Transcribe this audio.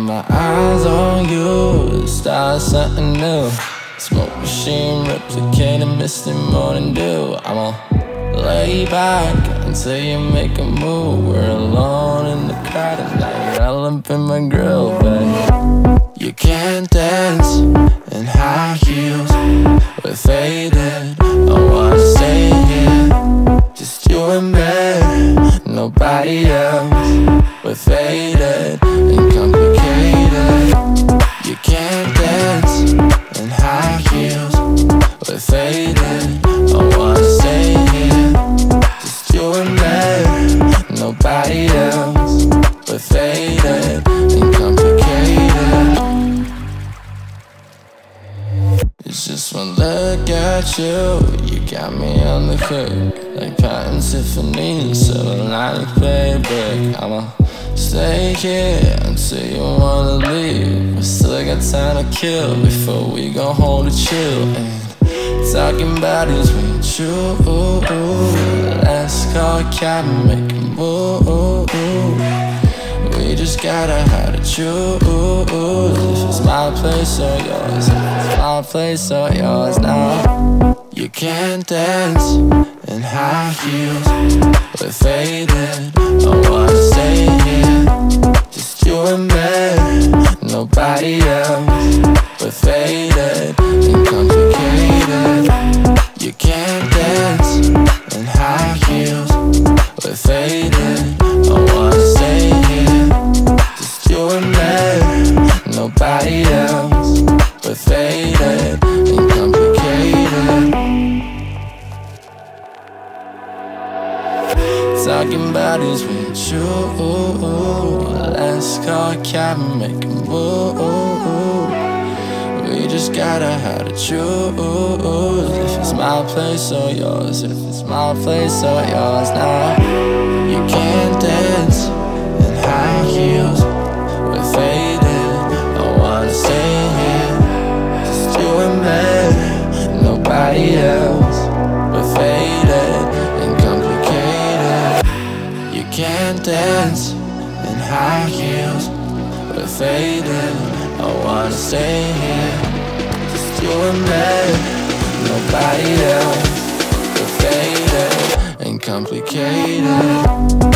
my eyes on you, start something new. Smoke machine replicating misty morning dew. I'ma lay back until you make a move. We're alone in the crowd now you're up in my grill, babe. You can't dance in high heels. We're faded. Oh, look at you, you got me on the hook Like Pat and Tiffany, so like playback I'ma stay here until you wanna leave. We still got time to kill before we go home to chill. And talking about is with you. Let's call a cab and make a move just gotta how to choose If it's my place or yours. It's my place or yours now. You can't dance in high heels We're faded. I wanna stay here. Just you and me. Nobody else Talking about is with you. Let's call and make a move? We just gotta how to choose. If it's my place or yours If it's my place or yours now You can't dance in high heels dance in high heels We're faded. I wanna stay here. Just you and me Nobody else. We're faded and complicated